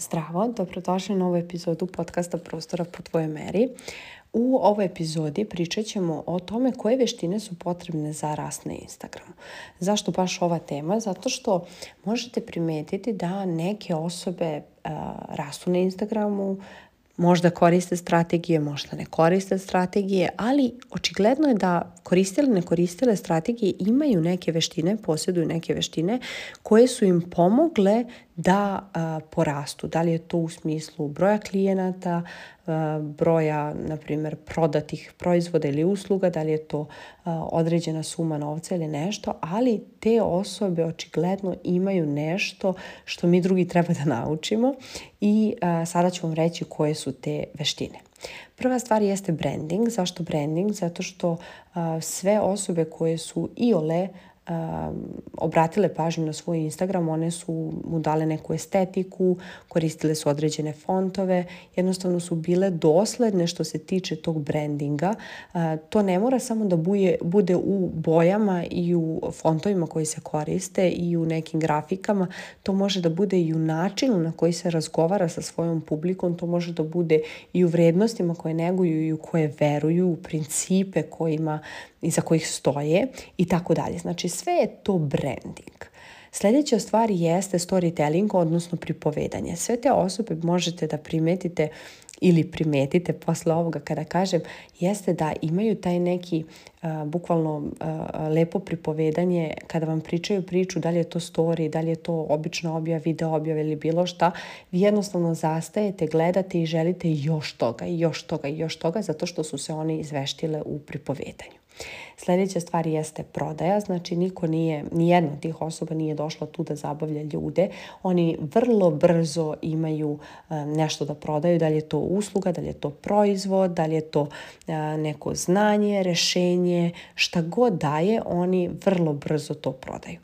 Zdravo, dobrodošli na ovu epizodu podcasta Prostora po tvojoj meri. U ovoj epizodi pričat ćemo o tome koje veštine su potrebne za rast na Instagramu. Zašto baš ova tema? Zato što možete primetiti da neke osobe rastu na Instagramu, možda koriste strategije, možda ne koriste strategije, ali očigledno je da koristile ne koristile strategije imaju neke veštine, posjeduju neke veštine koje su im pomogle da a, porastu. Da li je to u smislu broja klijenata, a, broja, na primjer, prodatih proizvoda ili usluga, da li je to a, određena suma novca ili nešto, ali te osobe očigledno imaju nešto što mi drugi treba da naučimo i a, e, sada ću vam reći koje su te veštine. Prva stvar jeste branding. Zašto branding? Zato što a, e, sve osobe koje su iole Um, obratile pažnju na svoj Instagram, one su mu dale neku estetiku, koristile su određene fontove, jednostavno su bile dosledne što se tiče tog brandinga. Uh, to ne mora samo da buje, bude u bojama i u fontovima koji se koriste i u nekim grafikama, to može da bude i u načinu na koji se razgovara sa svojom publikom, to može da bude i u vrednostima koje neguju i u koje veruju, u principe kojima, iza kojih stoje i tako dalje. Znači sve je to branding. Sljedeća stvar jeste storytelling, odnosno pripovedanje. Sve te osobe možete da primetite ili primetite posle ovoga kada kažem, jeste da imaju taj neki a, bukvalno a, lepo pripovedanje kada vam pričaju priču, da li je to story, da li je to obična objava, video objava ili bilo šta, vi jednostavno zastajete, gledate i želite još toga, još toga, još toga, zato što su se oni izveštile u pripovedanju. Sljedeća stvar jeste prodaja, znači niko nije, nijedna od tih osoba nije došla tu da zabavlja ljude. Oni vrlo brzo imaju e, nešto da prodaju, da li je to usluga, da li je to proizvod, da li je to e, neko znanje, rešenje, šta god daje, oni vrlo brzo to prodaju.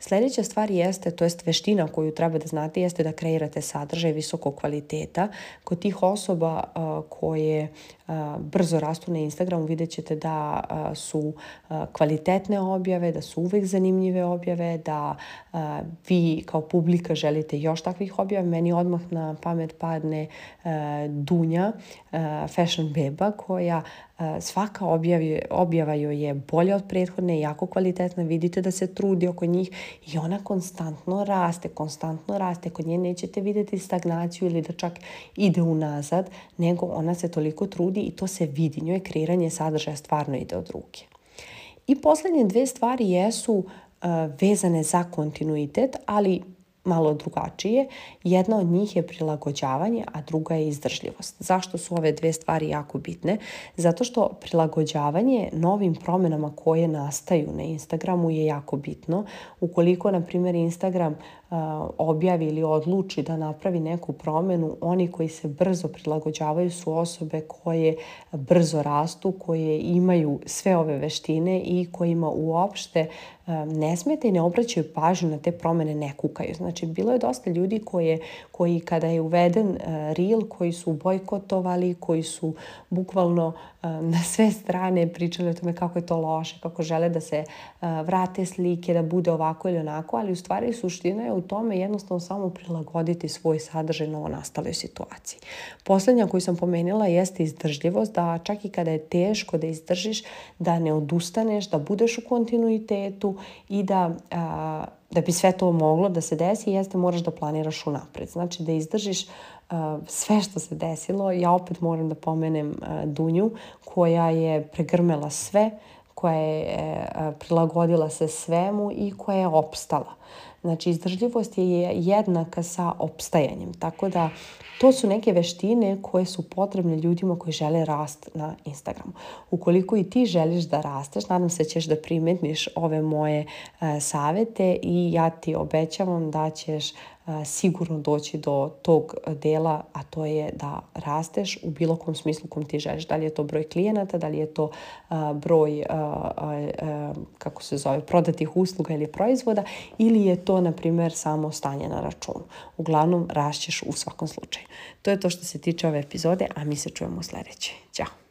Sljedeća stvar jeste, to jest veština koju treba da znate, jeste da kreirate sadržaj visokog kvaliteta. Kod tih osoba e, koje brzo rastu na Instagramu vidjet ćete da su eh, kvalitetne objave, da su uvek zanimljive objave, da eh, vi kao publika želite još takvih objava. Meni odmah na pamet padne eh, Dunja, fashion beba, koja Svaka objavi, objava joj je bolja od prethodne, jako kvalitetna, vidite da se trudi oko njih i ona konstantno raste, konstantno raste. Kod nje nećete videti stagnaciju ili da čak ide unazad, nego ona se toliko trudi i to se vidi. Njoj kreiranje sadržaja stvarno ide od ruke. I poslednje dve stvari jesu eh, vezane za kontinuitet, ali malo drugačije. Jedna od njih je prilagođavanje, a druga je izdržljivost. Zašto su ove dve stvari jako bitne? Zato što prilagođavanje novim promenama koje nastaju na Instagramu je jako bitno. Ukoliko, na primjer, Instagram objavi ili odluči da napravi neku promenu, oni koji se brzo prilagođavaju su osobe koje brzo rastu, koje imaju sve ove veštine i kojima uopšte ne smete i ne obraćaju pažnju na te promene, ne kukaju. Znači, bilo je dosta ljudi koje, koji kada je uveden e, reel, koji su bojkotovali, koji su bukvalno e, na sve strane pričali o tome kako je to loše, kako žele da se e, vrate slike, da bude ovako ili onako, ali u stvari suština je u tome jednostavno samo prilagoditi svoj sadržaj novo nastaloj situaciji. Poslednja koju sam pomenila jeste izdržljivost, da čak i kada je teško da izdržiš, da ne odustaneš, da budeš u kontinuitetu, i da, a, da bi sve to moglo da se desi jeste moraš da planiraš unapred. Znači da izdržiš sve što se desilo. Ja opet moram da pomenem Dunju koja je pregrmela sve, koja je e, prilagodila se svemu i koja je opstala. Znači, izdržljivost je jednaka sa opstajanjem. Tako da, to su neke veštine koje su potrebne ljudima koji žele rast na Instagramu. Ukoliko i ti želiš da rasteš, nadam se da ćeš da primetniš ove moje e, savete i ja ti obećavam da ćeš sigurno doći do tog dela, a to je da rasteš u bilo kom smislu kom ti želiš. Da li je to broj klijenata, da li je to broj kako se zove, prodatih usluga ili proizvoda ili je to, na primjer, samo stanje na računu. Uglavnom, rašćeš u svakom slučaju. To je to što se tiče ove epizode, a mi se čujemo u sljedećoj. Ćao!